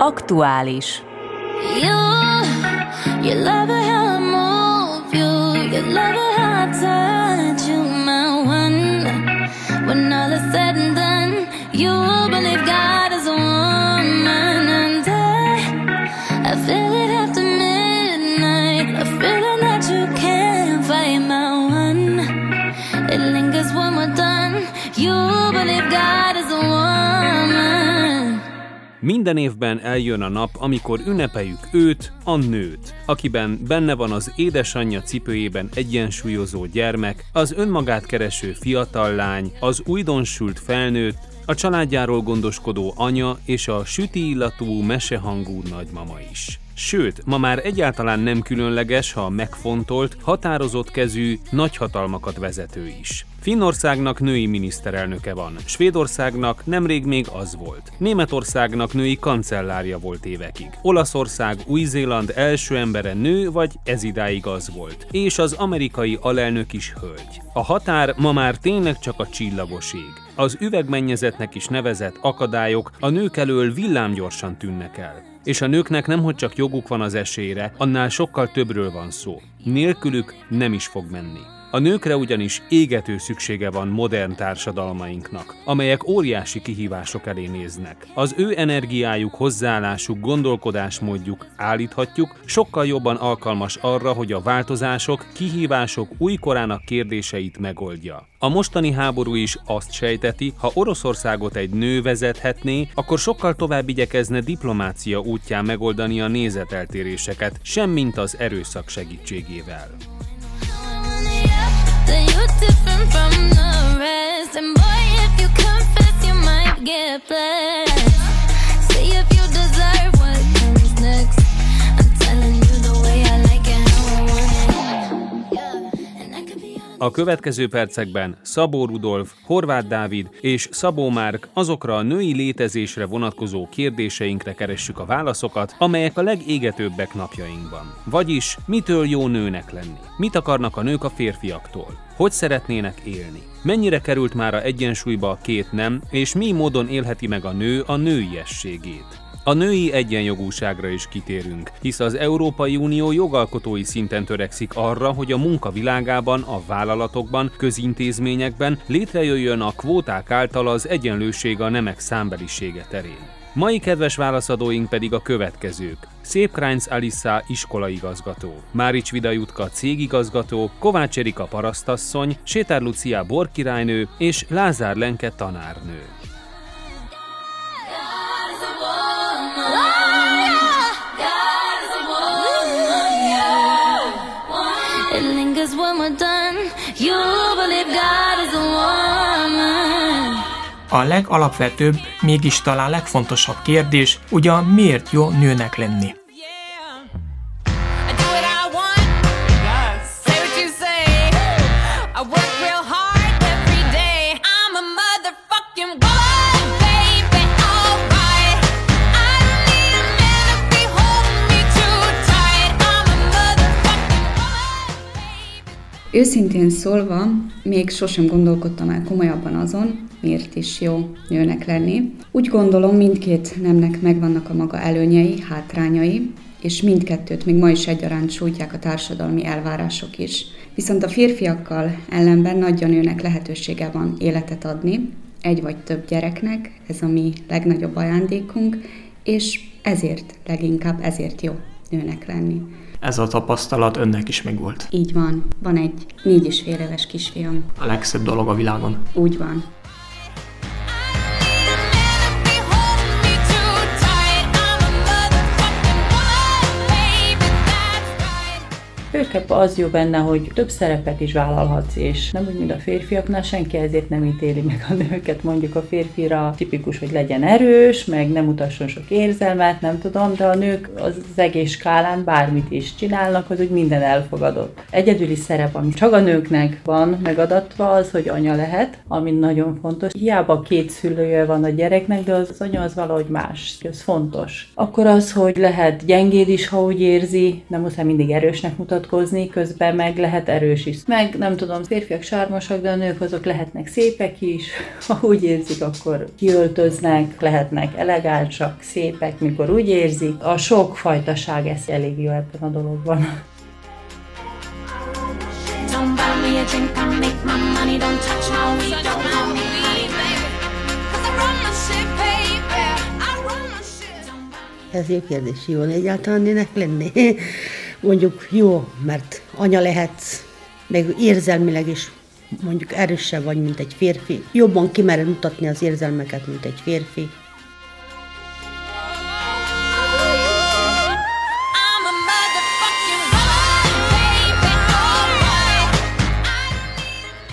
Aktuális. You, you love Minden évben eljön a nap, amikor ünnepeljük őt, a nőt, akiben benne van az édesanyja cipőjében egyensúlyozó gyermek, az önmagát kereső fiatal lány, az újdonsült felnőtt, a családjáról gondoskodó anya és a süti illatú mesehangú nagymama is. Sőt, ma már egyáltalán nem különleges, ha megfontolt, határozott kezű, nagyhatalmakat vezető is. Finnországnak női miniszterelnöke van, Svédországnak nemrég még az volt, Németországnak női kancellárja volt évekig, Olaszország, Új-Zéland első embere nő, vagy ez idáig az volt, és az amerikai alelnök is hölgy. A határ ma már tényleg csak a csillagoség. Az üvegmennyezetnek is nevezett akadályok a nők elől villámgyorsan tűnnek el. És a nőknek nemhogy csak joguk van az esélyre, annál sokkal többről van szó. Nélkülük nem is fog menni. A nőkre ugyanis égető szüksége van modern társadalmainknak, amelyek óriási kihívások elé néznek. Az ő energiájuk, hozzáállásuk, gondolkodásmódjuk állíthatjuk sokkal jobban alkalmas arra, hogy a változások, kihívások újkorának kérdéseit megoldja. A mostani háború is azt sejteti, ha Oroszországot egy nő vezethetné, akkor sokkal tovább igyekezne diplomácia útján megoldani a nézeteltéréseket, semmint az erőszak segítségével. Get blessed. See if you deserve what comes next. A következő percekben Szabó Rudolf, Horváth Dávid és Szabó Márk azokra a női létezésre vonatkozó kérdéseinkre keressük a válaszokat, amelyek a legégetőbbek napjainkban. Vagyis, mitől jó nőnek lenni? Mit akarnak a nők a férfiaktól? Hogy szeretnének élni? Mennyire került már a egyensúlyba a két nem, és mi módon élheti meg a nő a nőiességét? A női egyenjogúságra is kitérünk, hisz az Európai Unió jogalkotói szinten törekszik arra, hogy a munka világában, a vállalatokban, közintézményekben létrejöjjön a kvóták által az egyenlőség a nemek számbelisége terén. Mai kedves válaszadóink pedig a következők. Szép Kránc Alissa iskolaigazgató, Márics Vida Jutka cégigazgató, Kovács Erika parasztasszony, Sétár Lucia borkirálynő és Lázár Lenke tanárnő. A legalapvetőbb, mégis talán legfontosabb kérdés, ugyan miért jó nőnek lenni? Őszintén szólva, még sosem gondolkodtam el komolyabban azon, miért is jó nőnek lenni. Úgy gondolom, mindkét nemnek megvannak a maga előnyei, hátrányai, és mindkettőt még ma is egyaránt sújtják a társadalmi elvárások is. Viszont a férfiakkal ellenben nagy a nőnek lehetősége van életet adni, egy vagy több gyereknek, ez a mi legnagyobb ajándékunk, és ezért, leginkább ezért jó nőnek lenni. Ez a tapasztalat önnek is megvolt. Így van, van egy négy és fél éves kisfiam. A legszebb dolog a világon. Úgy van. Főképp az jó benne, hogy több szerepet is vállalhatsz, és nem úgy, mint a férfiaknál, senki ezért nem ítéli meg a nőket. Mondjuk a férfira tipikus, hogy legyen erős, meg nem mutasson sok érzelmet, nem tudom, de a nők az egész skálán bármit is csinálnak, az úgy minden elfogadott. Egyedüli szerep, ami csak a nőknek van megadatva, az, hogy anya lehet, ami nagyon fontos. Hiába két szülője van a gyereknek, de az, anya az valahogy más, ez fontos. Akkor az, hogy lehet gyengéd is, ha úgy érzi, nem muszáj mindig erősnek mutatkozni, mutatkozni, közben meg lehet erős is. Meg nem tudom, férfiak sármosak, de a nők azok lehetnek szépek is, ha úgy érzik, akkor kiöltöznek, lehetnek elegánsak, szépek, mikor úgy érzik. A sok fajtaság ez elég jó ebben a dologban. Don't buy me a drink, I make my money. Don't touch my weed, don't call me baby. Cause I run my shit, baby. I run my shit. Don't buy Ez jó kérdés. Jó egyáltalán nőnek lenni? Mondjuk jó, mert anya lehetsz, meg érzelmileg is mondjuk erősebb vagy, mint egy férfi. Jobban kimered mutatni az érzelmeket, mint egy férfi.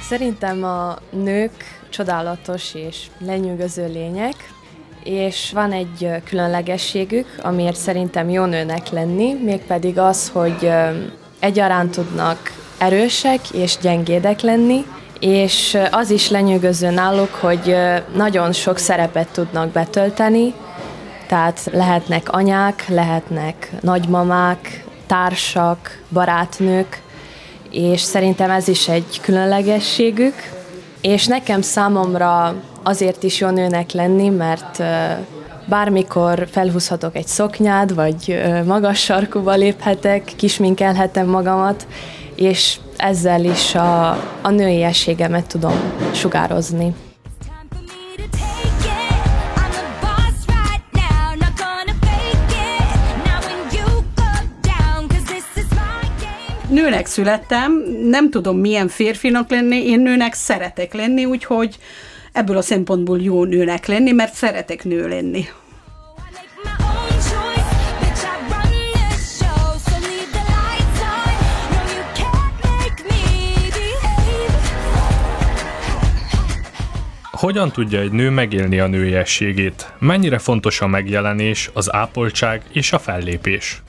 Szerintem a nők csodálatos és lenyűgöző lények, és van egy különlegességük, amiért szerintem jó nőnek lenni, mégpedig az, hogy egyaránt tudnak erősek és gyengédek lenni, és az is lenyűgöző náluk, hogy nagyon sok szerepet tudnak betölteni, tehát lehetnek anyák, lehetnek nagymamák, társak, barátnők, és szerintem ez is egy különlegességük. És nekem számomra azért is jó nőnek lenni, mert bármikor felhúzhatok egy szoknyát, vagy magas sarkuba léphetek, kisminkelhetem magamat, és ezzel is a, a nőiességemet tudom sugározni. Nőnek születtem, nem tudom milyen férfinak lenni, én nőnek szeretek lenni, úgyhogy ebből a szempontból jó nőnek lenni, mert szeretek nő lenni. Hogyan tudja egy nő megélni a nőiességét? Mennyire fontos a megjelenés, az ápoltság és a fellépés?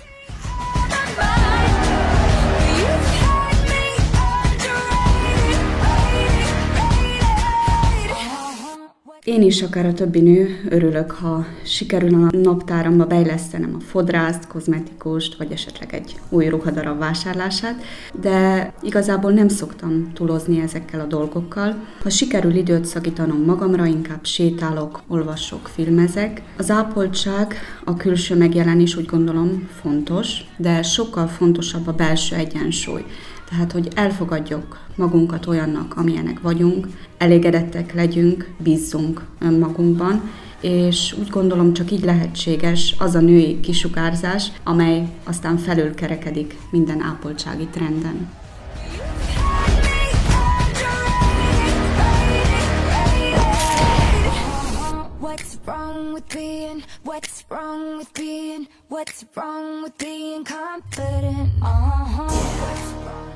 Én is, akár a többi nő, örülök, ha sikerül a naptáramba beillesztenem a fodrászt, kozmetikust, vagy esetleg egy új ruhadarab vásárlását, de igazából nem szoktam túlozni ezekkel a dolgokkal. Ha sikerül időt szakítanom magamra, inkább sétálok, olvasok, filmezek. Az ápoltság, a külső megjelenés úgy gondolom fontos, de sokkal fontosabb a belső egyensúly. Tehát, hogy elfogadjuk magunkat olyannak, amilyenek vagyunk, elégedettek legyünk, bízzunk önmagunkban, és úgy gondolom csak így lehetséges az a női kisugárzás, amely aztán felülkerekedik minden ápoltsági trenden. What's wrong with being? What's wrong with being? What's wrong with being confident? Uh-huh.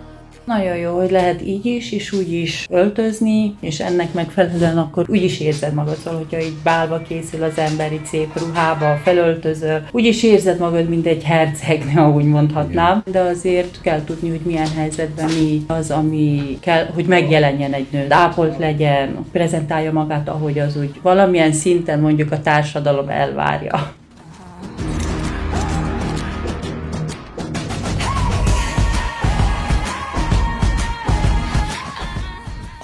Nagyon jó, hogy lehet így is, és úgy is öltözni, és ennek megfelelően akkor úgy is érzed magad, szóval, hogyha így bálba készül az ember, így szép ruhába, felöltözöl, úgy is érzed magad, mint egy hercegnő, ahogy mondhatnám, de azért kell tudni, hogy milyen helyzetben mi az, ami kell, hogy megjelenjen egy nő, ápolt legyen, prezentálja magát, ahogy az úgy valamilyen szinten mondjuk a társadalom elvárja.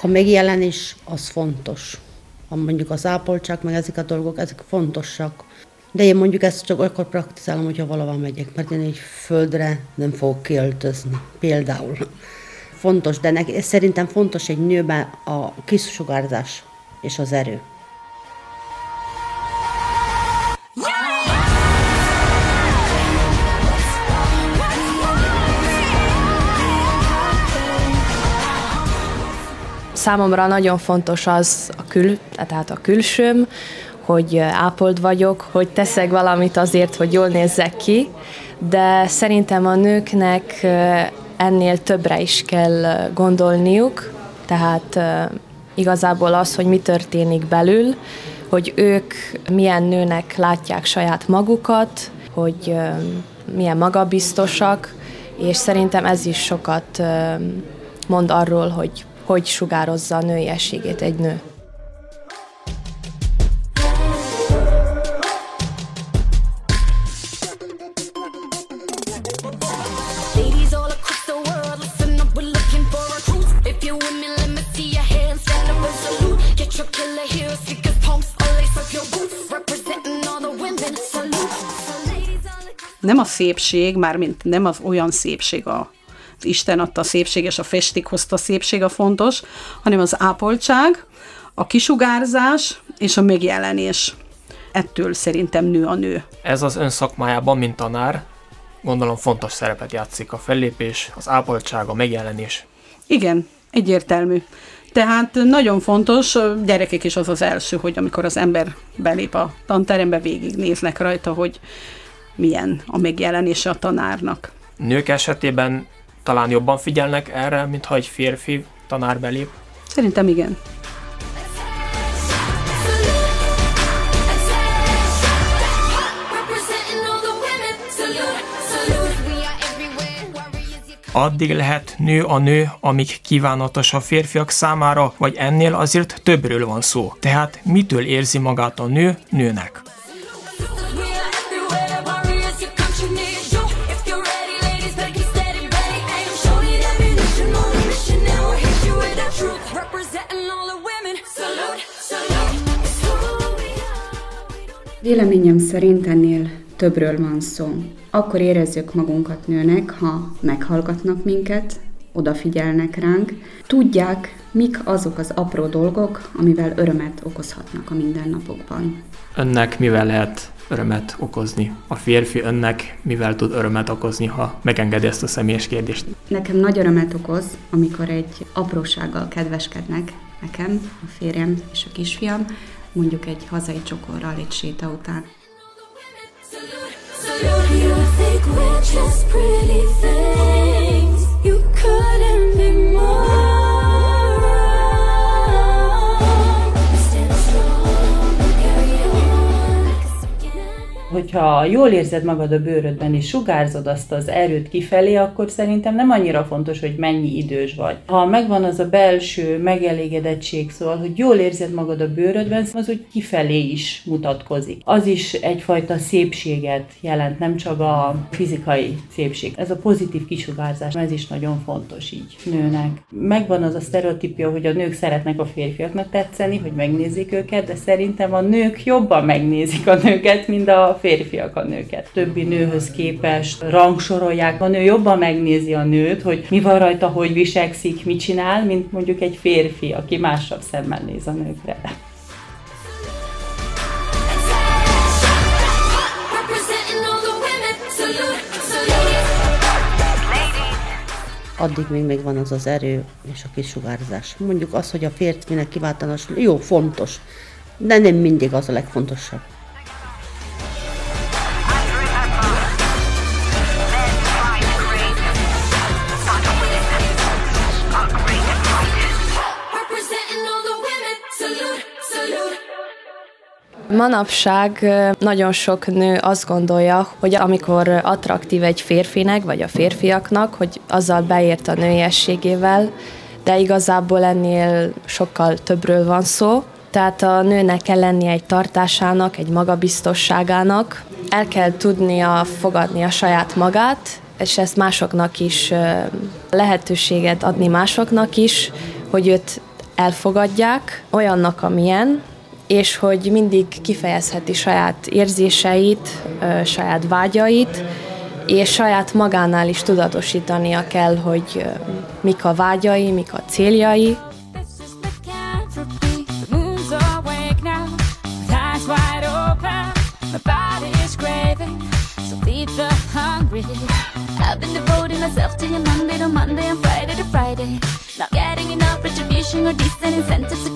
A megjelenés az fontos. A mondjuk az ápoltság, meg ezek a dolgok, ezek fontosak. De én mondjuk ezt csak akkor praktizálom, hogyha valahol megyek, mert én egy földre nem fogok kiöltözni. Például. Fontos, de nek, szerintem fontos egy nőben a kisugárzás és az erő. Számomra nagyon fontos az a kül, tehát a külsőm, hogy ápolt vagyok, hogy teszek valamit azért, hogy jól nézzek ki, de szerintem a nőknek ennél többre is kell gondolniuk, tehát igazából az, hogy mi történik belül, hogy ők milyen nőnek látják saját magukat, hogy milyen magabiztosak, és szerintem ez is sokat mond arról, hogy hogy sugározza a nőiességét egy nő. nem a szépség, mármint nem az olyan szépség a Isten adta a szépség és a festék hozta a szépség a fontos, hanem az ápoltság, a kisugárzás és a megjelenés. Ettől szerintem nő a nő. Ez az ön szakmájában, mint tanár, gondolom fontos szerepet játszik a fellépés, az ápoltság, a megjelenés. Igen, egyértelmű. Tehát nagyon fontos, gyerekek is az az első, hogy amikor az ember belép a tanterembe, végignéznek rajta, hogy milyen a megjelenése a tanárnak. Nők esetében talán jobban figyelnek erre, mint ha egy férfi tanár belép. Szerintem igen. Addig lehet nő a nő, amíg kívánatos a férfiak számára, vagy ennél azért többről van szó. Tehát mitől érzi magát a nő nőnek? Véleményem szerint ennél többről van szó. Akkor érezzük magunkat nőnek, ha meghallgatnak minket, odafigyelnek ránk, tudják, mik azok az apró dolgok, amivel örömet okozhatnak a mindennapokban. Önnek mivel lehet örömet okozni? A férfi önnek mivel tud örömet okozni, ha megengedi ezt a személyes kérdést? Nekem nagy örömet okoz, amikor egy aprósággal kedveskednek nekem, a férjem és a kisfiam, mondjuk egy hazai csokorral egy séta után. You couldn't be Hogyha jól érzed magad a bőrödben, és sugárzod azt az erőt kifelé, akkor szerintem nem annyira fontos, hogy mennyi idős vagy. Ha megvan az a belső megelégedettség, szóval, hogy jól érzed magad a bőrödben, az úgy kifelé is mutatkozik. Az is egyfajta szépséget jelent, nem csak a fizikai szépség. Ez a pozitív kisugárzás, ez is nagyon fontos így nőnek. Megvan az a sztereotípia, hogy a nők szeretnek a férfiaknak tetszeni, hogy megnézik őket, de szerintem a nők jobban megnézik a nőket, mint a férfiak a nőket. Többi nőhöz képest rangsorolják, a nő jobban megnézi a nőt, hogy mi van rajta, hogy viselkszik, mit csinál, mint mondjuk egy férfi, aki másabb szemmel néz a nőkre. Addig még megvan az az erő és a kisugárzás. Mondjuk az, hogy a férfinek kiváltanos, jó, fontos, de nem mindig az a legfontosabb. Manapság nagyon sok nő azt gondolja, hogy amikor attraktív egy férfinek, vagy a férfiaknak, hogy azzal beért a nőiességével, de igazából ennél sokkal többről van szó. Tehát a nőnek kell lennie egy tartásának, egy magabiztosságának, el kell tudnia fogadni a saját magát, és ezt másoknak is lehetőséget adni másoknak is, hogy őt elfogadják olyannak, amilyen, és hogy mindig kifejezheti saját érzéseit, saját vágyait, és saját magánál is tudatosítania kell, hogy mik a vágyai, mik a céljai. I've been devoting myself to you Monday to Monday and Friday to Friday. Not getting enough retribution or decent incentives to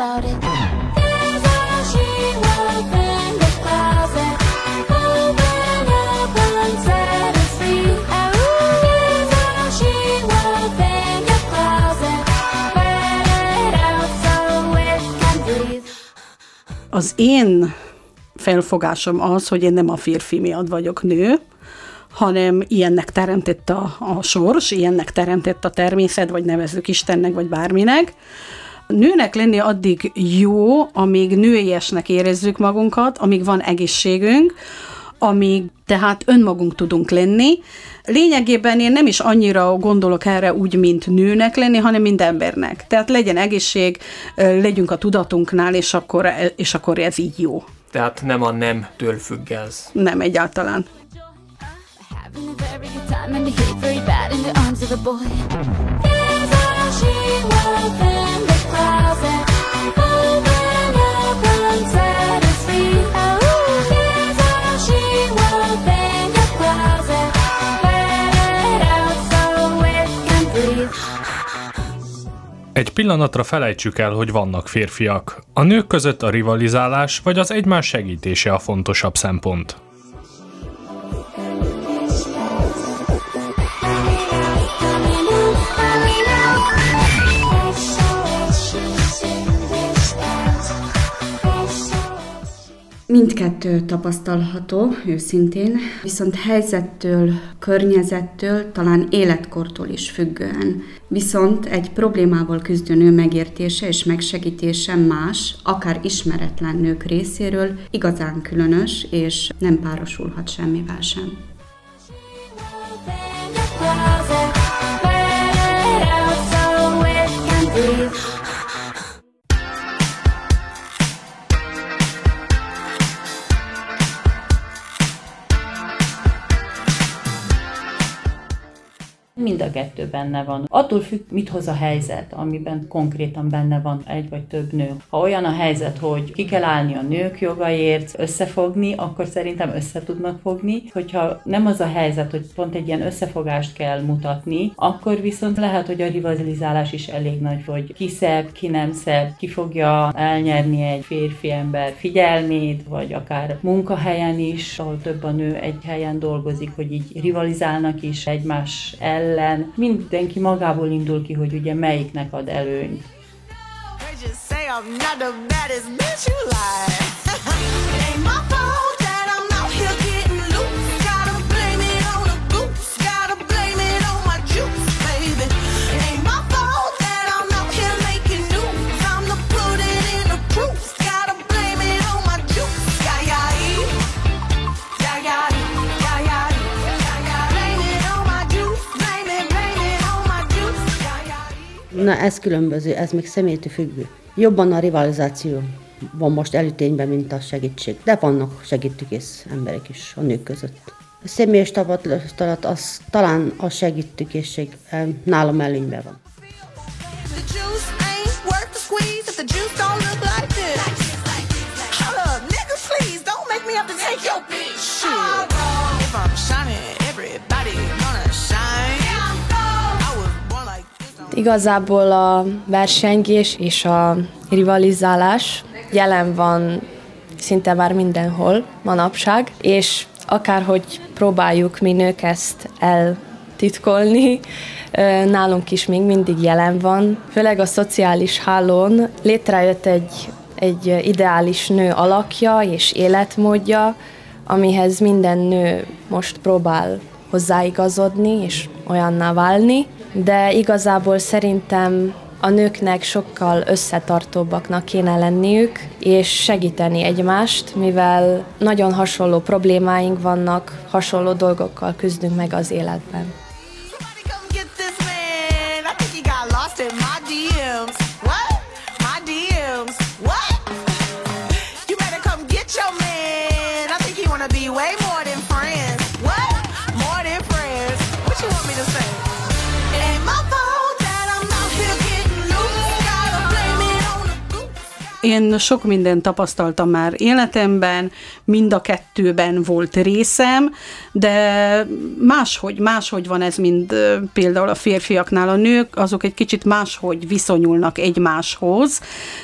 about it. Az én felfogásom az, hogy én nem a férfi miatt vagyok nő, hanem ilyennek teremtett a, a sors, ilyennek teremtett a természet, vagy nevezzük Istennek, vagy bárminek. Nőnek lenni addig jó, amíg nőiesnek érezzük magunkat, amíg van egészségünk, amíg tehát önmagunk tudunk lenni. Lényegében én nem is annyira gondolok erre úgy, mint nőnek lenni, hanem mint embernek. Tehát legyen egészség, legyünk a tudatunknál, és akkor, és akkor ez így jó. Tehát nem a nemtől függ ez. Nem egyáltalán. Having Egy pillanatra felejtsük el, hogy vannak férfiak. A nők között a rivalizálás vagy az egymás segítése a fontosabb szempont. Mindkettő tapasztalható, őszintén, viszont helyzettől, környezettől, talán életkortól is függően. Viszont egy problémával küzdő nő megértése és megsegítése más, akár ismeretlen nők részéről igazán különös, és nem párosulhat semmivel sem. Let Mind a kettő benne van. Attól függ, mit hoz a helyzet, amiben konkrétan benne van egy vagy több nő. Ha olyan a helyzet, hogy ki kell állni a nők jogaért, összefogni, akkor szerintem össze tudnak fogni. Hogyha nem az a helyzet, hogy pont egy ilyen összefogást kell mutatni, akkor viszont lehet, hogy a rivalizálás is elég nagy, hogy ki szebb, ki nem szebb, ki fogja elnyerni egy férfi ember figyelmét, vagy akár munkahelyen is, ahol több a nő egy helyen dolgozik, hogy így rivalizálnak is egymás ellen. Mindenki magából indul ki, hogy ugye melyiknek ad előnyt. I'm not the baddest bitch you like. it ain't my fault Na ez különböző, ez még személytől függő. Jobban a rivalizáció van most előtényben, mint a segítség. De vannak segítőkész emberek is a nők között. A személyes tapasztalat az talán a segítőkészség nálam előnyben van. If Igazából a versengés és a rivalizálás jelen van szinte már mindenhol manapság, és akárhogy próbáljuk mi nők ezt eltitkolni, nálunk is még mindig jelen van. Főleg a szociális hálón létrejött egy, egy ideális nő alakja és életmódja, amihez minden nő most próbál hozzáigazodni és olyanná válni, de igazából szerintem a nőknek sokkal összetartóbbaknak kéne lenniük, és segíteni egymást, mivel nagyon hasonló problémáink vannak, hasonló dolgokkal küzdünk meg az életben. Somebody come get this man. I think he got lost in my DMs. Én sok mindent tapasztaltam már életemben, mind a kettőben volt részem, de máshogy, máshogy van ez, mint például a férfiaknál. A nők azok egy kicsit máshogy viszonyulnak egymáshoz.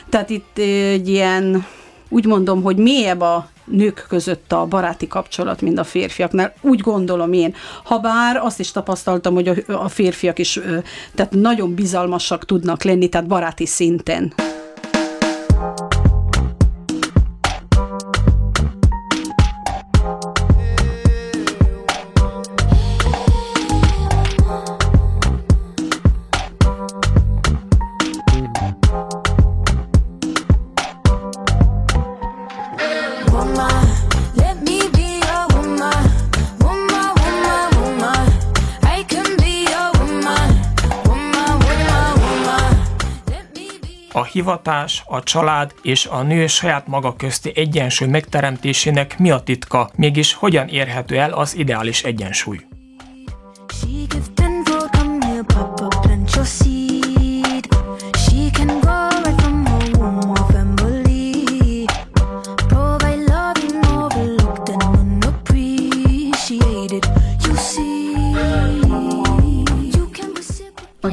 Tehát itt egy ilyen, úgy mondom, hogy mélyebb a nők között a baráti kapcsolat, mint a férfiaknál. Úgy gondolom én. Habár azt is tapasztaltam, hogy a, férfiak is tehát nagyon bizalmasak tudnak lenni, tehát baráti szinten. A hivatás, a család és a nő saját maga közti egyensúly megteremtésének mi a titka, mégis hogyan érhető el az ideális egyensúly? She.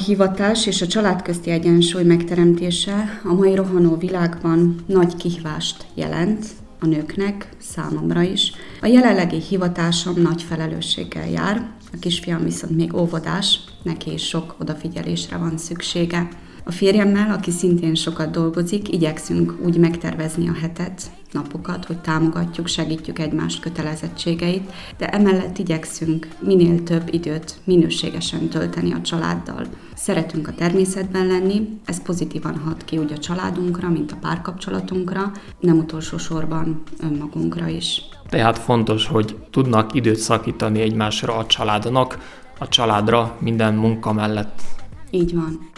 Hivatás és a család közti egyensúly megteremtése a mai rohanó világban nagy kihívást jelent a nőknek, számomra is. A jelenlegi hivatásom nagy felelősséggel jár, a kisfiam viszont még óvodás, neki is sok odafigyelésre van szüksége. A férjemmel, aki szintén sokat dolgozik, igyekszünk úgy megtervezni a hetet, napokat, hogy támogatjuk, segítjük egymást kötelezettségeit, de emellett igyekszünk minél több időt minőségesen tölteni a családdal. Szeretünk a természetben lenni, ez pozitívan hat ki úgy a családunkra, mint a párkapcsolatunkra, nem utolsó sorban önmagunkra is. Tehát fontos, hogy tudnak időt szakítani egymásra a családnak, a családra minden munka mellett. Így van.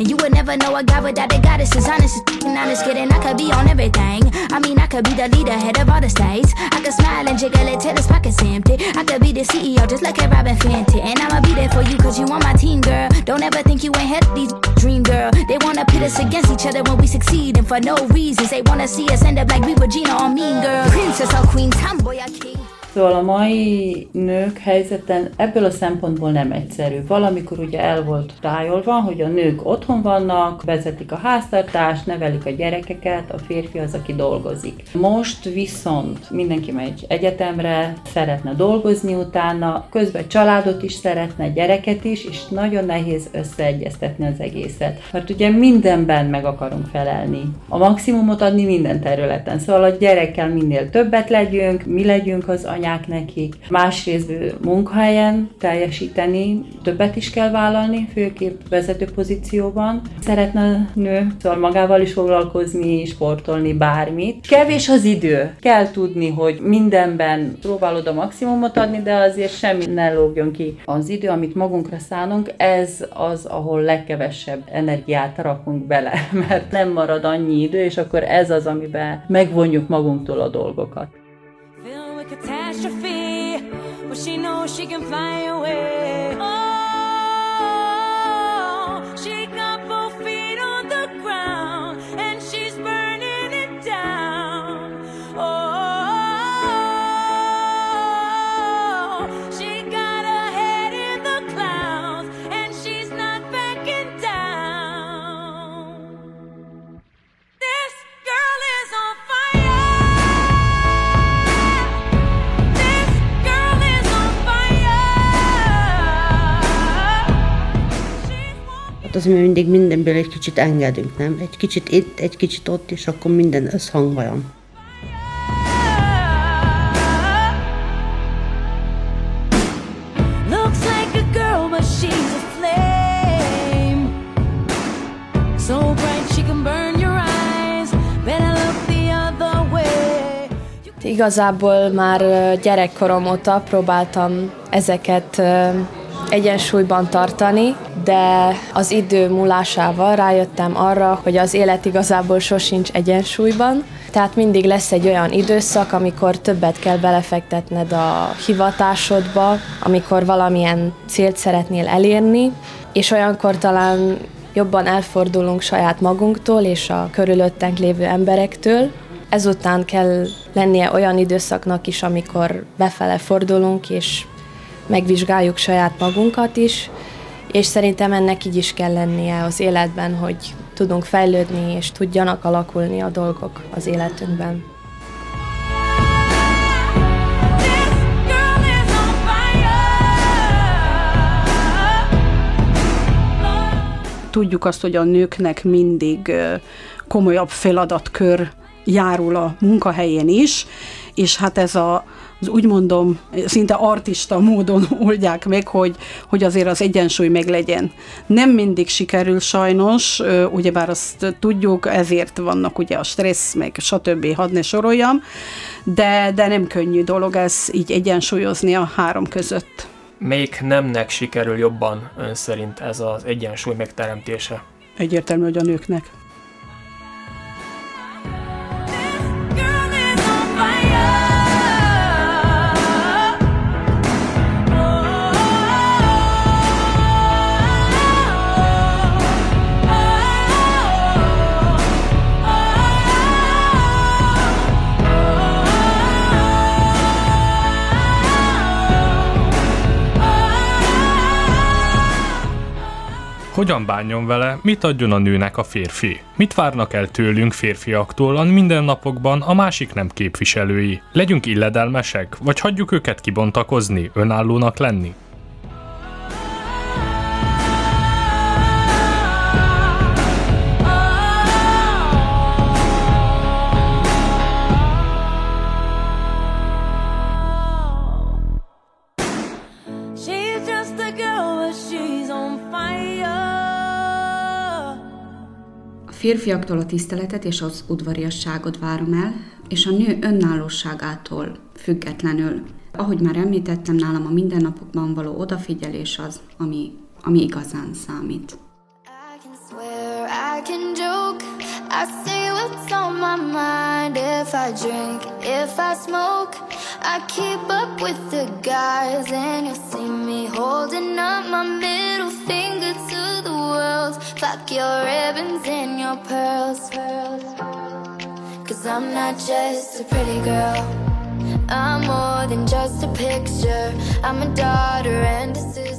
And you would never know a guy without a goddess is honest and just kidding. I could be on everything. I mean, I could be the leader, head of all the states. I could smile and jiggle it till his pockets empty. I could be the CEO, just like a Robin Fenty. And I'ma be there for you, cause you on my team, girl. Don't ever think you ain't had these dream, girl. They wanna pit us against each other when we succeed, and for no reasons. They wanna see us end up like we were Gina or Mean Girl. Princess or Queen, tomboy or king. Szóval a mai nők helyzeten ebből a szempontból nem egyszerű. Valamikor ugye el volt rájolva, hogy a nők otthon vannak, vezetik a háztartást, nevelik a gyerekeket, a férfi az, aki dolgozik. Most viszont mindenki megy egyetemre, szeretne dolgozni utána, közben családot is szeretne, gyereket is, és nagyon nehéz összeegyeztetni az egészet. Mert ugye mindenben meg akarunk felelni. A maximumot adni minden területen. Szóval a gyerekkel minél többet legyünk, mi legyünk az anyák nekik. Másrészt munkahelyen teljesíteni, többet is kell vállalni, főképp vezető pozícióban. Szeretne nő, szóval magával is foglalkozni, sportolni, bármit. Kevés az idő. Kell tudni, hogy mindenben próbálod a maximumot adni, de azért semmi ne lógjon ki. Az idő, amit magunkra szánunk, ez az, ahol legkevesebb energiát rakunk bele, mert nem marad annyi idő, és akkor ez az, amiben megvonjuk magunktól a dolgokat. Catastrophe, but she knows she can fly away. Oh, Hát azért mi mindig mindenből egy kicsit engedünk, nem? Egy kicsit itt, egy kicsit ott, és akkor minden összhangban van. Igazából már gyerekkorom óta próbáltam ezeket egyensúlyban tartani, de az idő múlásával rájöttem arra, hogy az élet igazából sosincs egyensúlyban, tehát mindig lesz egy olyan időszak, amikor többet kell belefektetned a hivatásodba, amikor valamilyen célt szeretnél elérni, és olyankor talán jobban elfordulunk saját magunktól és a körülöttünk lévő emberektől. Ezután kell lennie olyan időszaknak is, amikor befele fordulunk, és megvizsgáljuk saját magunkat is, és szerintem ennek így is kell lennie az életben, hogy tudunk fejlődni, és tudjanak alakulni a dolgok az életünkben. Tudjuk azt, hogy a nőknek mindig komolyabb feladatkör járul a munkahelyén is, és hát ez a úgy mondom, szinte artista módon oldják meg, hogy, hogy azért az egyensúly meglegyen. Nem mindig sikerül sajnos, ugyebár azt tudjuk, ezért vannak ugye a stressz, meg stb. hadd ne soroljam, de, de nem könnyű dolog ez így egyensúlyozni a három között. Melyik nemnek sikerül jobban ön szerint ez az egyensúly megteremtése? egyértelmű, hogy a nőknek. Hogyan bánjon vele, mit adjon a nőnek a férfi? Mit várnak el tőlünk férfiaktól a mindennapokban a másik nem képviselői? Legyünk illedelmesek, vagy hagyjuk őket kibontakozni, önállónak lenni? Férfiaktól a tiszteletet és az udvariasságot várom el, és a nő önállóságától függetlenül. Ahogy már említettem, nálam a mindennapokban való odafigyelés az, ami, ami igazán számít. I can joke. I say what's on my mind. If I drink, if I smoke, I keep up with the guys, and you'll see me holding up my middle finger to the world. Fuck your ribbons and your pearls. Cause I'm not just a pretty girl. I'm more than just a picture. I'm a daughter and a sister.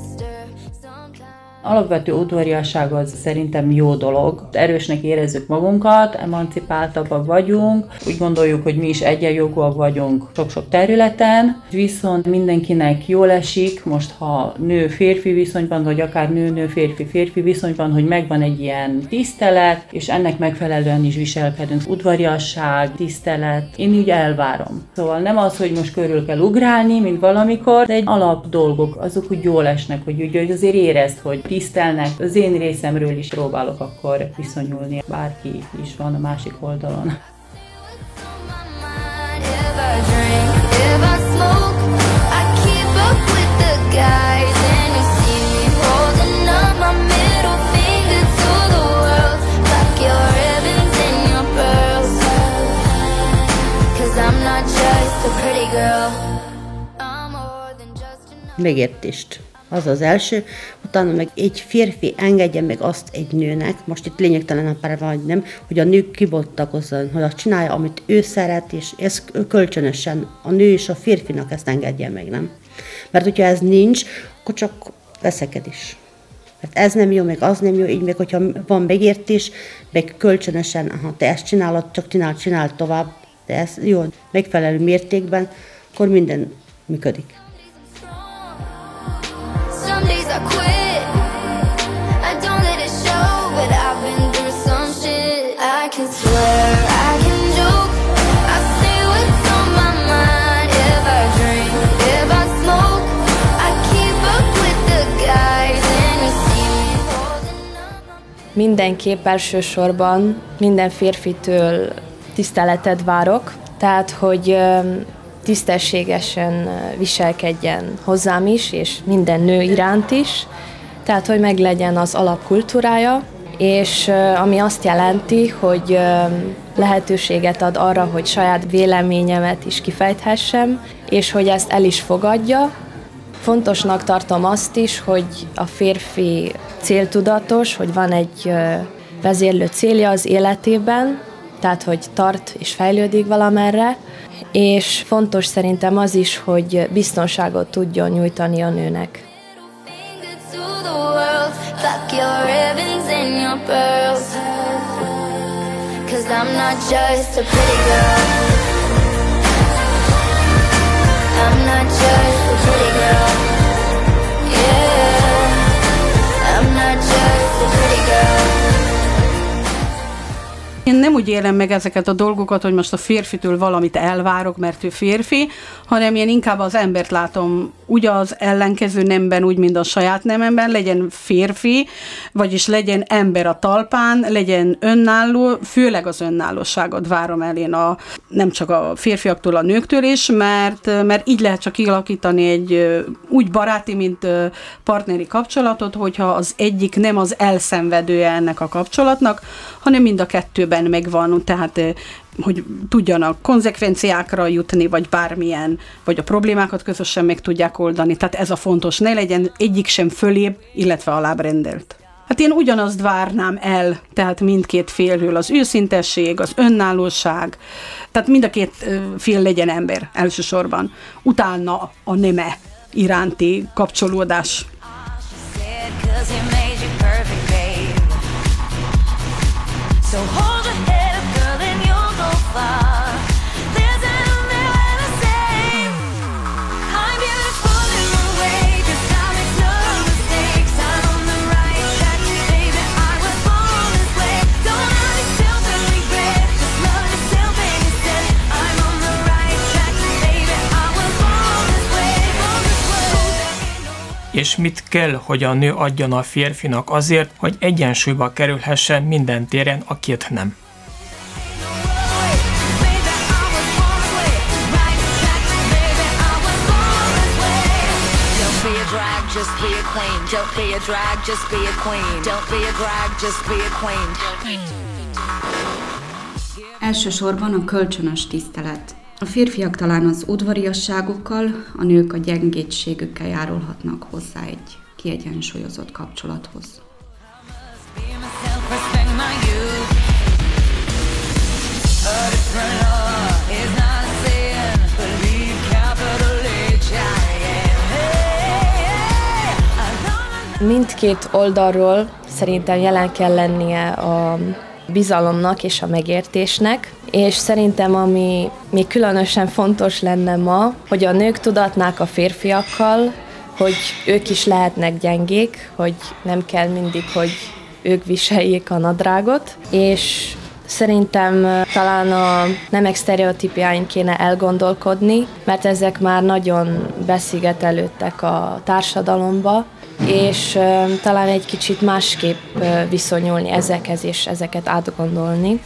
Alapvető udvariasság az szerintem jó dolog. Erősnek érezzük magunkat, emancipáltabbak vagyunk, úgy gondoljuk, hogy mi is egyenjogúak vagyunk sok-sok területen, viszont mindenkinek jól esik, most ha nő-férfi viszonyban, vagy akár nő-nő-férfi-férfi viszonyban, hogy megvan egy ilyen tisztelet, és ennek megfelelően is viselkedünk. Udvariasság, tisztelet, én úgy elvárom. Szóval nem az, hogy most körül kell ugrálni, mint valamikor, de egy alap dolgok, azok úgy jól esnek, hogy úgy hogy azért érezd, hogy tisztelnek. Az én részemről is próbálok akkor viszonyulni, bárki is van a másik oldalon. Megértést. Az az első, utána meg egy férfi engedje meg azt egy nőnek, most itt lényegtelen a pár vagy nem, hogy a nő kibontakozzon, hogy azt csinálja, amit ő szeret, és ez kölcsönösen a nő és a férfinak ezt engedje meg, nem? Mert hogyha ez nincs, akkor csak veszekedés. Mert ez nem jó, meg az nem jó, így meg hogyha van megértés, meg kölcsönösen, ha te ezt csinálod, csak csinál, csinál tovább, de ez jó, megfelelő mértékben, akkor minden működik. Mindenképp elsősorban minden férfitől tiszteletet várok, tehát hogy tisztességesen viselkedjen hozzám is, és minden nő iránt is, tehát hogy meglegyen az alapkultúrája, és ami azt jelenti, hogy lehetőséget ad arra, hogy saját véleményemet is kifejthessem, és hogy ezt el is fogadja, Fontosnak tartom azt is, hogy a férfi céltudatos, hogy van egy vezérlő célja az életében, tehát hogy tart és fejlődik valamerre, és fontos szerintem az is, hogy biztonságot tudjon nyújtani a nőnek. I'm not just a pretty girl. I'm not just Én nem úgy élem meg ezeket a dolgokat, hogy most a férfitől valamit elvárok, mert ő férfi, hanem én inkább az embert látom úgy az ellenkező nemben, úgy, mint a saját nememben, legyen férfi, vagyis legyen ember a talpán, legyen önálló, főleg az önállóságot várom el én a, nem csak a férfiaktól, a nőktől is, mert, mert így lehet csak kialakítani egy úgy baráti, mint partneri kapcsolatot, hogyha az egyik nem az elszenvedője ennek a kapcsolatnak, hanem mind a kettőben megvan, tehát hogy tudjanak konzekvenciákra jutni, vagy bármilyen, vagy a problémákat közösen meg tudják oldani. Tehát ez a fontos, ne legyen egyik sem fölébb, illetve alább rendelt. Hát én ugyanazt várnám el, tehát mindkét félről az őszintesség, az önállóság, tehát mind a két fél legyen ember elsősorban. Utána a neme iránti kapcsolódás. Cause he made So hold your És mit kell, hogy a nő adjon a férfinak azért, hogy egyensúlyba kerülhessen minden téren a két nem? Just be a queen. Don't be a drag, just be a queen. Don't be a drag, just be a queen. Elsősorban a kölcsönös tisztelet. A férfiak talán az udvariasságukkal, a nők a gyengétségükkel járulhatnak hozzá egy kiegyensúlyozott kapcsolathoz. Mindkét oldalról szerintem jelen kell lennie a bizalomnak és a megértésnek, és szerintem ami még különösen fontos lenne ma, hogy a nők tudatnák a férfiakkal, hogy ők is lehetnek gyengék, hogy nem kell mindig, hogy ők viseljék a nadrágot, és Szerintem talán a nemek sztereotípiáin kéne elgondolkodni, mert ezek már nagyon beszigetelődtek a társadalomba, és talán egy kicsit másképp viszonyulni ezekhez, és ezeket átgondolni.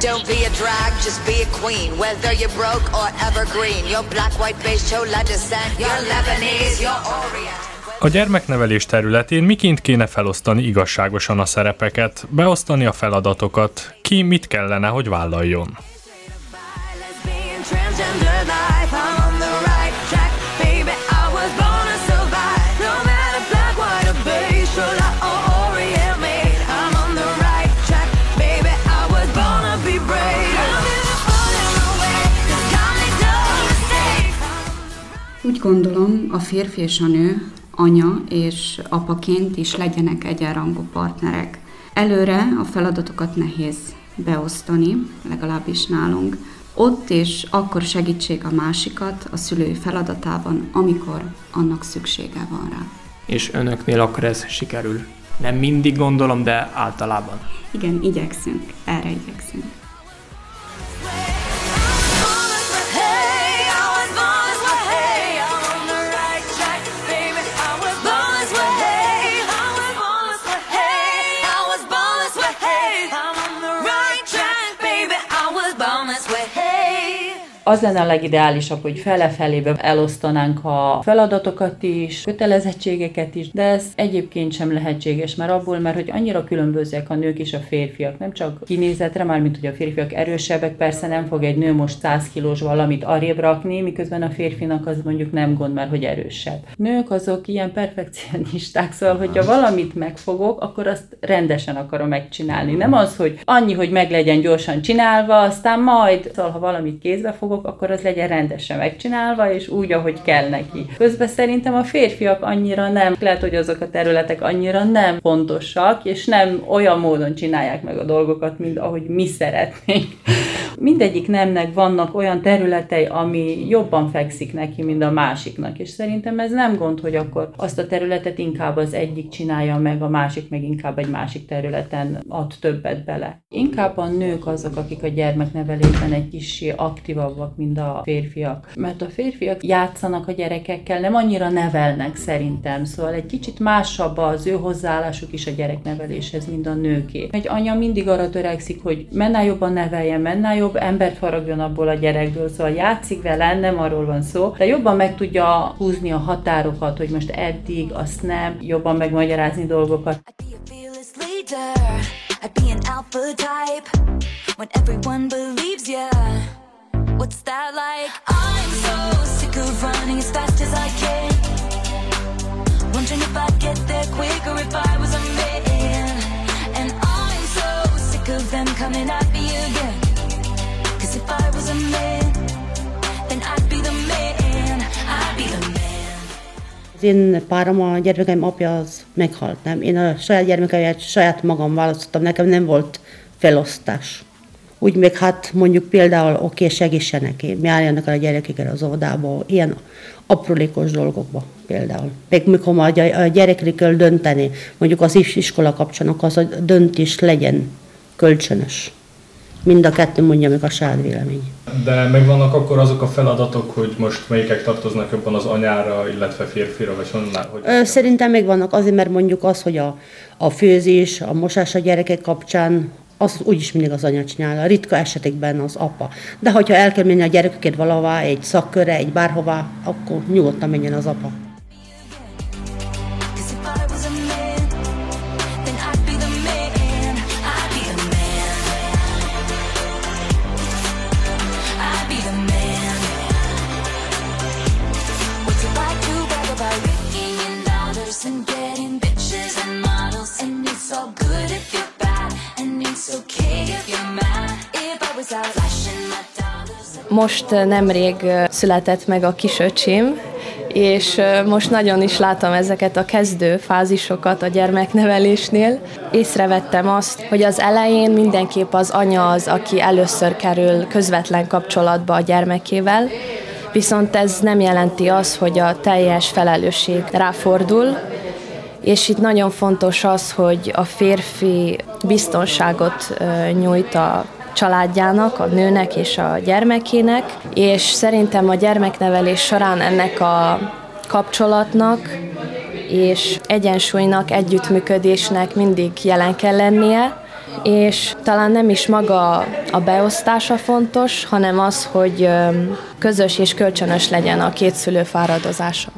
Don't be a drag, just be a queen. Whether you're broke or evergreen, you're black, white, beige, chola descent, you're Lebanese, you're Orient. A gyermeknevelés területén miként kéne felosztani igazságosan a szerepeket, beosztani a feladatokat, ki mit kellene, hogy vállaljon. Úgy gondolom, a férfi és a nő anya és apaként is legyenek egyenrangú partnerek. Előre a feladatokat nehéz beosztani, legalábbis nálunk. Ott és akkor segítség a másikat a szülői feladatában, amikor annak szüksége van rá. És önöknél akkor ez sikerül. Nem mindig gondolom, de általában. Igen, igyekszünk, erre igyekszünk. Az lenne a legideálisabb, hogy fele-felébe elosztanánk a feladatokat is, kötelezettségeket is, de ez egyébként sem lehetséges, mert abból, mert hogy annyira különbözőek a nők és a férfiak, nem csak kinézetre, már mint hogy a férfiak erősebbek, persze nem fog egy nő most 100 kilós valamit arrébb rakni, miközben a férfinak az mondjuk nem gond, mert hogy erősebb. Nők azok ilyen perfekcionisták, szóval, hogyha valamit megfogok, akkor azt rendesen akarom megcsinálni. Nem az, hogy annyi, hogy meg legyen gyorsan csinálva, aztán majd, szóval, ha valamit kézbe fogok, akkor az legyen rendesen megcsinálva, és úgy, ahogy kell neki. Közben szerintem a férfiak annyira nem, lehet, hogy azok a területek annyira nem fontosak, és nem olyan módon csinálják meg a dolgokat, mint ahogy mi szeretnénk. Mindegyik nemnek vannak olyan területei, ami jobban fekszik neki, mint a másiknak, és szerintem ez nem gond, hogy akkor azt a területet inkább az egyik csinálja meg, a másik meg inkább egy másik területen ad többet bele. Inkább a nők azok, akik a gyermeknevelésben egy kis aktívabbak, mint a férfiak. Mert a férfiak játszanak a gyerekekkel, nem annyira nevelnek szerintem, szóval egy kicsit másabb az ő hozzáállásuk is a gyerekneveléshez, mint a nőké. Egy anya mindig arra törekszik, hogy mennál jobban neveljen, mennál jobb embert faragjon abból a gyerekből, szóval játszik vele, nem arról van szó, de jobban meg tudja húzni a határokat, hogy most eddig, azt nem, jobban megmagyarázni dolgokat. I'd be an alpha type when everyone believes ya. What's that like? I'm so sick of running as fast as I can. Wondering if I'd get there quicker if I was a man. And I'm so sick of them coming at me again. Cause if I was a man, then I'd be the man. I'd be the man. Az én párom, a gyermekeim apja az meghalt, nem? Én a saját gyermekeimet saját magam választottam, nekem nem volt felosztás. Úgy meg hát mondjuk például, oké, okay, segítsenek, én járjanak el a gyerekekkel az óvodába, ilyen aprólékos dolgokba például. Meg mikor már a gy- a gyerekre kell dönteni, mondjuk az is- iskola kapcsán, az a döntés legyen kölcsönös. Mind a kettő mondja meg a saját vélemény. De megvannak akkor azok a feladatok, hogy most melyikek tartoznak jobban az anyára, illetve férfira, vagy honnan, hogy... Ö, Szerintem még vannak azért, mert mondjuk az, hogy a, a főzés, a mosás a gyerekek kapcsán, az úgyis mindig az anya csinálja, ritka esetekben az apa. De hogyha el kell menni a gyerekeket valahová, egy szakkörre, egy bárhová, akkor nyugodtan menjen az apa. Most nemrég született meg a kisöcsém, és most nagyon is látom ezeket a kezdő fázisokat a gyermeknevelésnél. Észrevettem azt, hogy az elején mindenképp az anya az, aki először kerül közvetlen kapcsolatba a gyermekével, viszont ez nem jelenti az, hogy a teljes felelősség ráfordul, és itt nagyon fontos az, hogy a férfi biztonságot nyújt a családjának, a nőnek és a gyermekének, és szerintem a gyermeknevelés során ennek a kapcsolatnak és egyensúlynak, együttműködésnek mindig jelen kell lennie, és talán nem is maga a beosztása fontos, hanem az, hogy közös és kölcsönös legyen a két szülő fáradozása.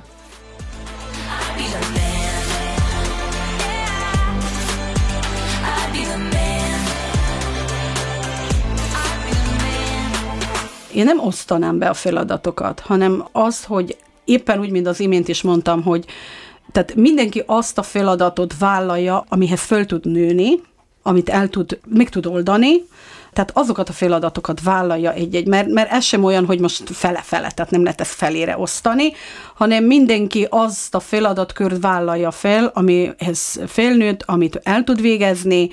Én nem osztanám be a feladatokat, hanem az, hogy éppen úgy, mint az imént is mondtam, hogy tehát mindenki azt a feladatot vállalja, amihez föl tud nőni, amit el tud, meg tud oldani, tehát azokat a feladatokat vállalja egy-egy, mert, mert ez sem olyan, hogy most fele-fele, tehát nem lehet ezt felére osztani, hanem mindenki azt a feladatkört vállalja fel, amihez felnőtt, amit el tud végezni,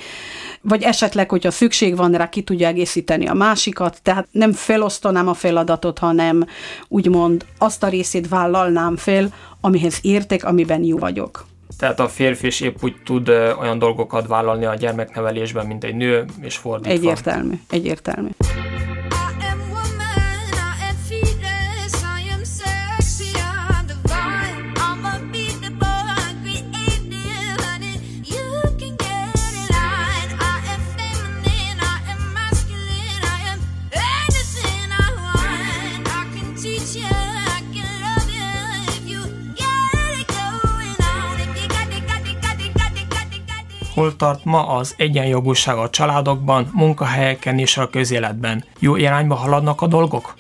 vagy esetleg, hogyha szükség van rá, ki tudja egészíteni a másikat, tehát nem felosztanám a feladatot, hanem úgymond azt a részét vállalnám fel, amihez értek, amiben jó vagyok. Tehát a férfi is épp úgy tud olyan dolgokat vállalni a gyermeknevelésben, mint egy nő, és fordítva. Egyértelmű, egyértelmű. Hol tart ma az egyenjogúság a családokban, munkahelyeken és a közéletben? Jó irányba haladnak a dolgok?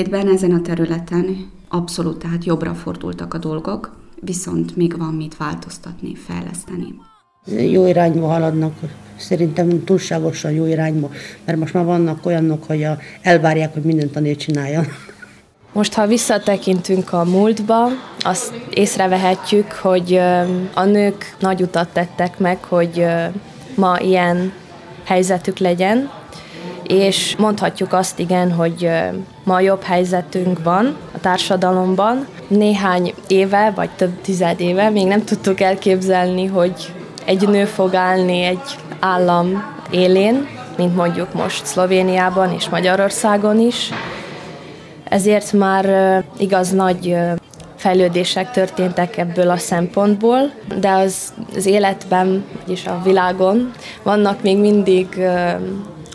Ellentétben ezen a területen abszolút, tehát jobbra fordultak a dolgok, viszont még van mit változtatni, fejleszteni. Jó irányba haladnak, szerintem túlságosan jó irányba, mert most már vannak olyanok, hogy a, elvárják, hogy mindent a nő csináljon. Most, ha visszatekintünk a múltba, azt észrevehetjük, hogy a nők nagy utat tettek meg, hogy ma ilyen helyzetük legyen, és mondhatjuk azt igen, hogy ma jobb helyzetünk van a társadalomban. Néhány éve, vagy több tized éve még nem tudtuk elképzelni, hogy egy nő fog állni egy állam élén, mint mondjuk most Szlovéniában és Magyarországon is. Ezért már igaz nagy fejlődések történtek ebből a szempontból, de az, az életben, vagyis a világon vannak még mindig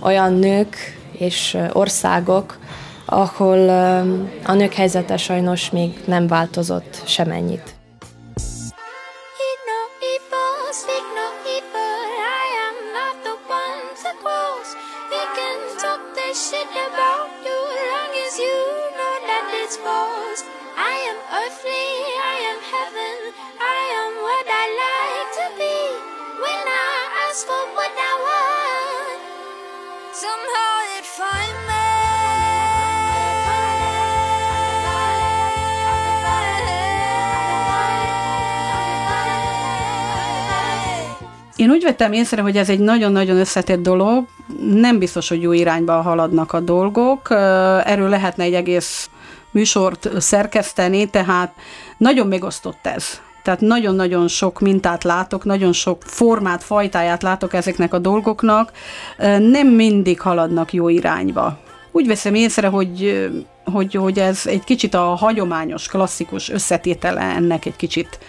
olyan nők és országok, ahol a nők helyzete sajnos még nem változott semennyit. Vettem észre, hogy ez egy nagyon-nagyon összetett dolog, nem biztos, hogy jó irányba haladnak a dolgok, erről lehetne egy egész műsort szerkeszteni, tehát nagyon megosztott ez. Tehát nagyon-nagyon sok mintát látok, nagyon sok formát, fajtáját látok ezeknek a dolgoknak, nem mindig haladnak jó irányba. Úgy veszem észre, hogy, hogy, hogy ez egy kicsit a hagyományos, klasszikus összetétele ennek egy kicsit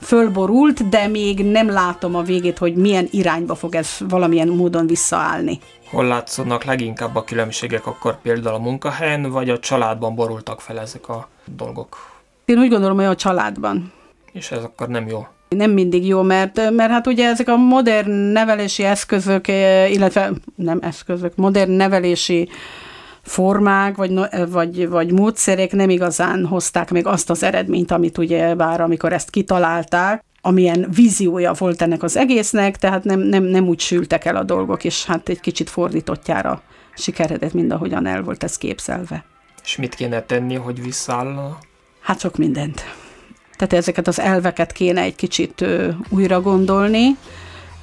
fölborult, de még nem látom a végét, hogy milyen irányba fog ez valamilyen módon visszaállni. Hol látszódnak leginkább a különbségek akkor például a munkahelyen, vagy a családban borultak fel ezek a dolgok? Én úgy gondolom, hogy a családban. És ez akkor nem jó. Nem mindig jó, mert, mert hát ugye ezek a modern nevelési eszközök, eh, illetve nem eszközök, modern nevelési formák, vagy, vagy, vagy módszerek nem igazán hozták meg azt az eredményt, amit ugye bár amikor ezt kitalálták, amilyen víziója volt ennek az egésznek, tehát nem, nem, nem úgy sültek el a dolgok, és hát egy kicsit fordítottjára sikeredett, mind ahogyan el volt ez képzelve. És mit kéne tenni, hogy visszaállna? Hát sok mindent. Tehát ezeket az elveket kéne egy kicsit ö, újra gondolni.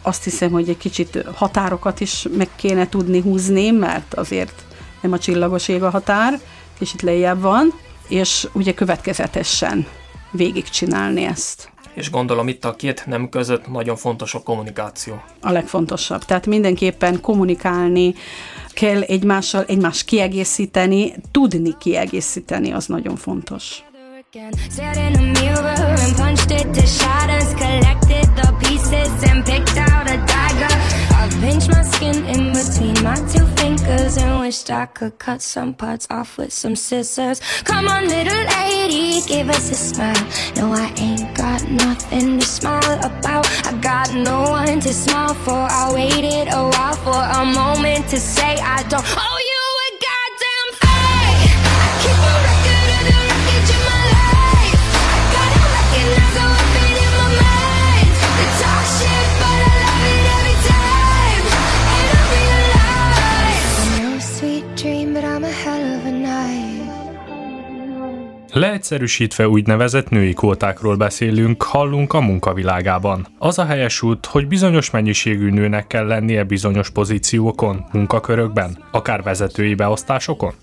Azt hiszem, hogy egy kicsit határokat is meg kéne tudni húzni, mert azért nem a csillagos ég a határ, kicsit lejjebb van, és ugye következetesen végigcsinálni ezt. És gondolom itt a két nem között nagyon fontos a kommunikáció. a legfontosabb. Tehát mindenképpen kommunikálni kell egymással, egymást kiegészíteni, tudni kiegészíteni, az nagyon fontos. again. Stared in a mirror and punched it to shatters. Collected the pieces and picked. I pinched my skin in between my two fingers and wished I could cut some parts off with some scissors. Come on, little lady, give us a smile. No, I ain't got nothing to smile about. I got no one to smile for. I waited a while for a moment to say I don't owe you Leegyszerűsítve úgynevezett női kvótákról beszélünk, hallunk a munkavilágában. Az a helyes út, hogy bizonyos mennyiségű nőnek kell lennie bizonyos pozíciókon, munkakörökben, akár vezetői beosztásokon.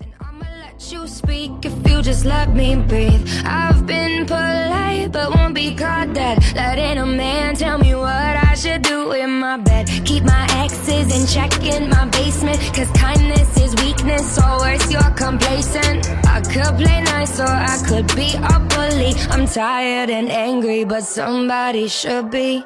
You speak if you just let me breathe. I've been polite, but won't be caught dead. Letting a man tell me what I should do in my bed. Keep my exes in check in my basement. Cause kindness is weakness, or worse, you're complacent. I could play nice, or I could be a bully. I'm tired and angry, but somebody should be.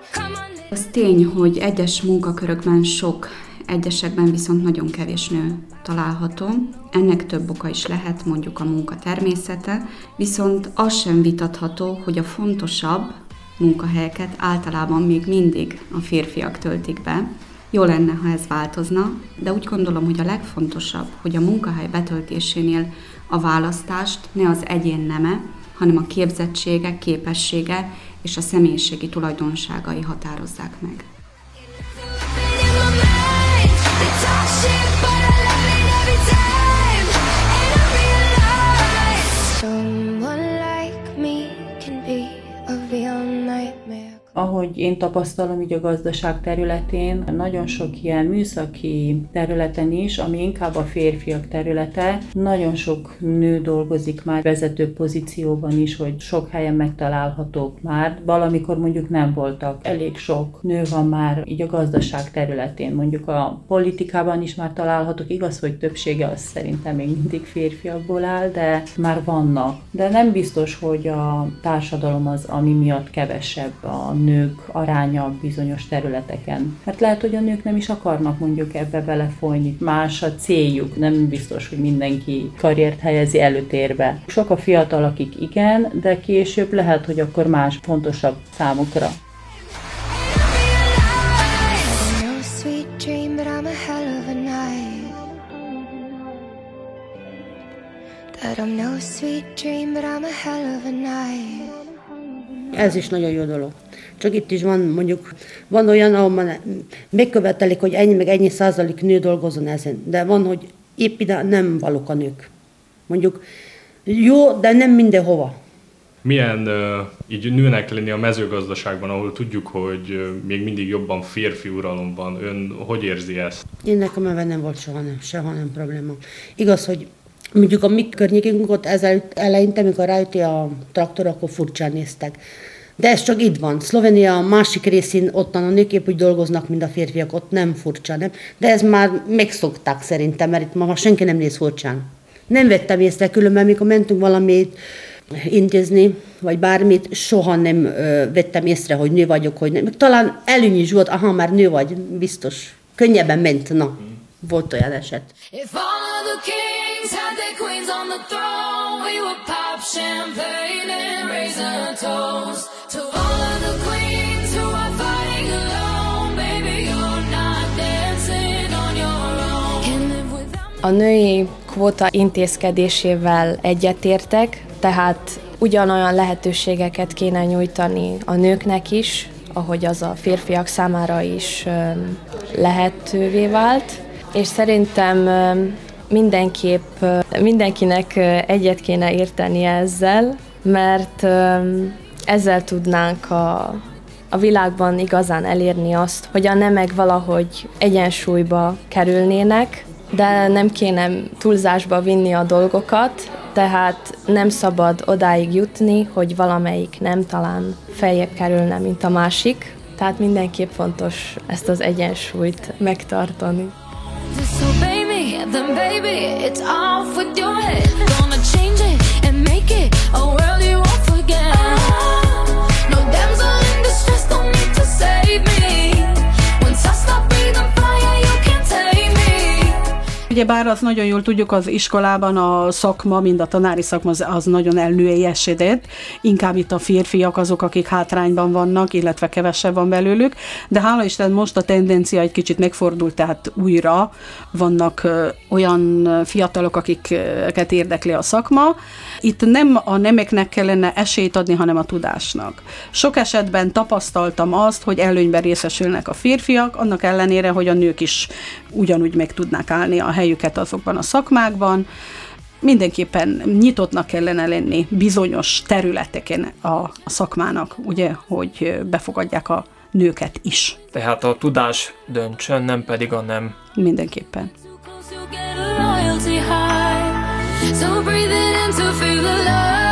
Az tény, hogy egyes munkakörökben sok, egyesekben viszont nagyon kevés nő található. Ennek több oka is lehet, mondjuk a munka természete, viszont az sem vitatható, hogy a fontosabb munkahelyeket általában még mindig a férfiak töltik be. Jó lenne, ha ez változna, de úgy gondolom, hogy a legfontosabb, hogy a munkahely betöltésénél a választást ne az egyén neme, hanem a képzettsége, képessége és a személyiségi tulajdonságai határozzák meg. Dark shit. Ahogy én tapasztalom így a gazdaság területén, nagyon sok ilyen műszaki területen is, ami inkább a férfiak területe, nagyon sok nő dolgozik már vezető pozícióban is, hogy sok helyen megtalálhatók már. Valamikor mondjuk nem voltak. Elég sok nő van már így a gazdaság területén. Mondjuk a politikában is már találhatók. Igaz, hogy többsége az szerintem még mindig férfiakból áll, de már vannak. De nem biztos, hogy a társadalom az, ami miatt kevesebb a nők aránya bizonyos területeken. Mert lehet, hogy a nők nem is akarnak mondjuk ebbe belefolyni. Más a céljuk, nem biztos, hogy mindenki karriert helyezi előtérbe. Sok a fiatal, akik igen, de később lehet, hogy akkor más fontosabb számukra. Ez is nagyon jó dolog. Csak itt is van mondjuk, van olyan, ahol megkövetelik, hogy ennyi meg ennyi százalék nő dolgozzon ezen. De van, hogy épp ide nem valók a nők. Mondjuk jó, de nem mindenhova. Milyen így nőnek lenni a mezőgazdaságban, ahol tudjuk, hogy még mindig jobban férfi uralom van. Ön hogy érzi ezt? Én nekem ebben nem volt soha nem, soha nem probléma. Igaz, hogy mondjuk a mi környékünk ott ezelőtt, eleinte, amikor rájött a traktor, akkor furcsán néztek. De ez csak itt van. Szlovénia másik részén ottan a nők épp úgy dolgoznak, mint a férfiak, ott nem furcsa, nem? De ez már megszokták szerintem, mert itt ma senki nem néz furcsán. Nem vettem észre, különben mikor mentünk valamit intézni, vagy bármit, soha nem ö, vettem észre, hogy nő vagyok, hogy nem. Talán előny is volt, aha, már nő vagy, biztos. Könnyebben ment, na. Volt olyan eset. If all of the kings had their queens on the throne, we would pop champagne and raise a toast A női kvóta intézkedésével egyetértek, tehát ugyanolyan lehetőségeket kéne nyújtani a nőknek is, ahogy az a férfiak számára is lehetővé vált. És szerintem mindenképp mindenkinek egyet kéne érteni ezzel, mert ezzel tudnánk a, a világban igazán elérni azt, hogy a nemek valahogy egyensúlyba kerülnének, de nem kéne túlzásba vinni a dolgokat, tehát nem szabad odáig jutni, hogy valamelyik nem talán feljebb kerülne, mint a másik. Tehát mindenképp fontos ezt az egyensúlyt megtartani. then baby, Ugyebár az nagyon jól tudjuk, az iskolában a szakma, mind a tanári szakma az, az nagyon elnőjelyesedett. Inkább itt a férfiak azok, akik hátrányban vannak, illetve kevesebb van belőlük. De hála Isten most a tendencia egy kicsit megfordult, tehát újra vannak olyan fiatalok, akiket érdekli a szakma. Itt nem a nemeknek kellene esélyt adni, hanem a tudásnak. Sok esetben tapasztaltam azt, hogy előnyben részesülnek a férfiak, annak ellenére, hogy a nők is ugyanúgy meg tudnak állni a helyüket azokban a szakmákban. Mindenképpen nyitottnak kellene lenni bizonyos területeken a, a szakmának, ugye, hogy befogadják a nőket is. Tehát a tudás döntsön, nem pedig a nem. Mindenképpen. So breathe it in to feel alive.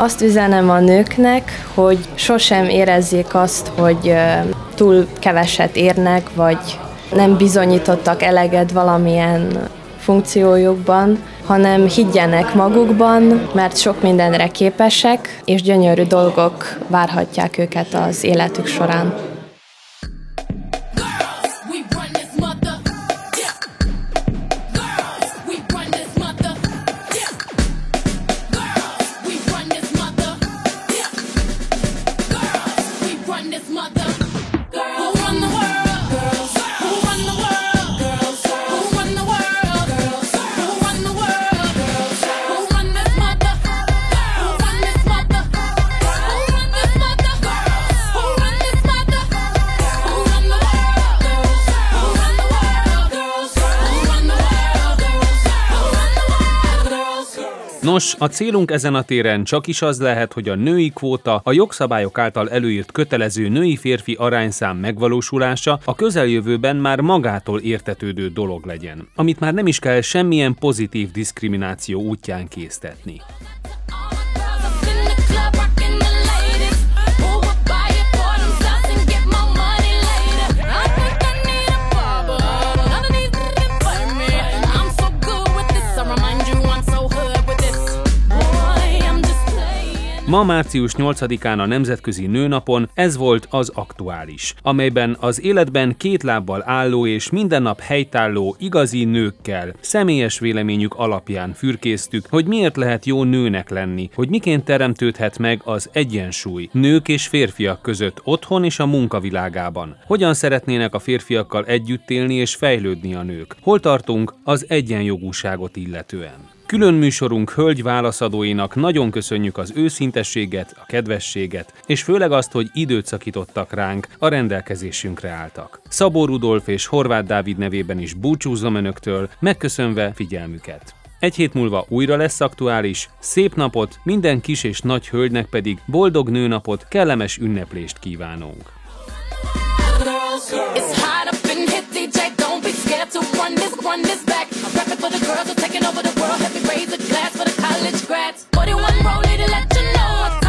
Azt üzenem a nőknek, hogy sosem érezzék azt, hogy túl keveset érnek, vagy nem bizonyítottak eleget valamilyen funkciójukban, hanem higgyenek magukban, mert sok mindenre képesek, és gyönyörű dolgok várhatják őket az életük során. A célunk ezen a téren csak is az lehet, hogy a női kvóta, a jogszabályok által előírt kötelező női-férfi arányszám megvalósulása a közeljövőben már magától értetődő dolog legyen, amit már nem is kell semmilyen pozitív diszkrimináció útján késztetni. Ma március 8-án a Nemzetközi Nőnapon ez volt az aktuális, amelyben az életben két lábbal álló és minden nap helytálló igazi nőkkel, személyes véleményük alapján fürkésztük, hogy miért lehet jó nőnek lenni, hogy miként teremtődhet meg az egyensúly nők és férfiak között otthon és a munkavilágában. Hogyan szeretnének a férfiakkal együtt élni és fejlődni a nők? Hol tartunk az egyenjogúságot illetően? Külön műsorunk hölgy válaszadóinak nagyon köszönjük az őszintességet, a kedvességet, és főleg azt, hogy időt szakítottak ránk, a rendelkezésünkre álltak. Szabó Rudolf és Horváth Dávid nevében is búcsúzom önöktől, megköszönve figyelmüket. Egy hét múlva újra lesz aktuális, szép napot, minden kis és nagy hölgynek pedig boldog nőnapot, kellemes ünneplést kívánunk. It's hot up in here, DJ. Don't be scared to run this, run this back. Rapping for the girls are taking over the world. Let me raise a glass for the college grads. 41 rollie to let you know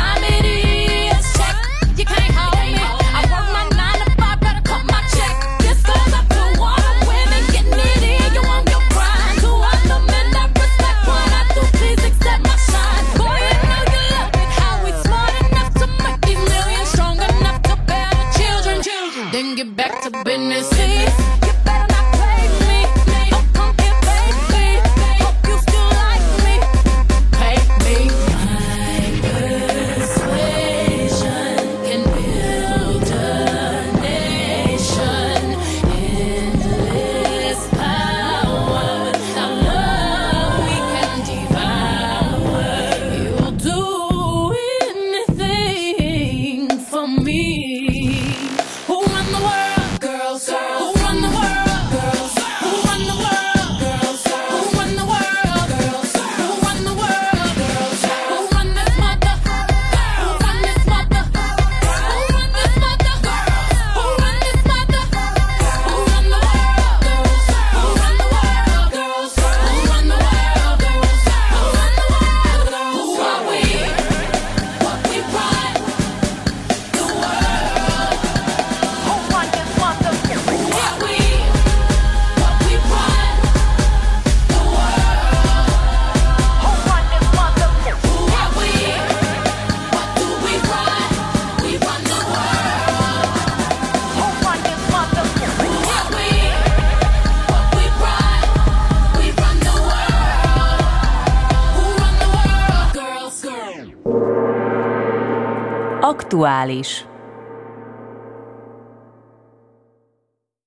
Aktuális.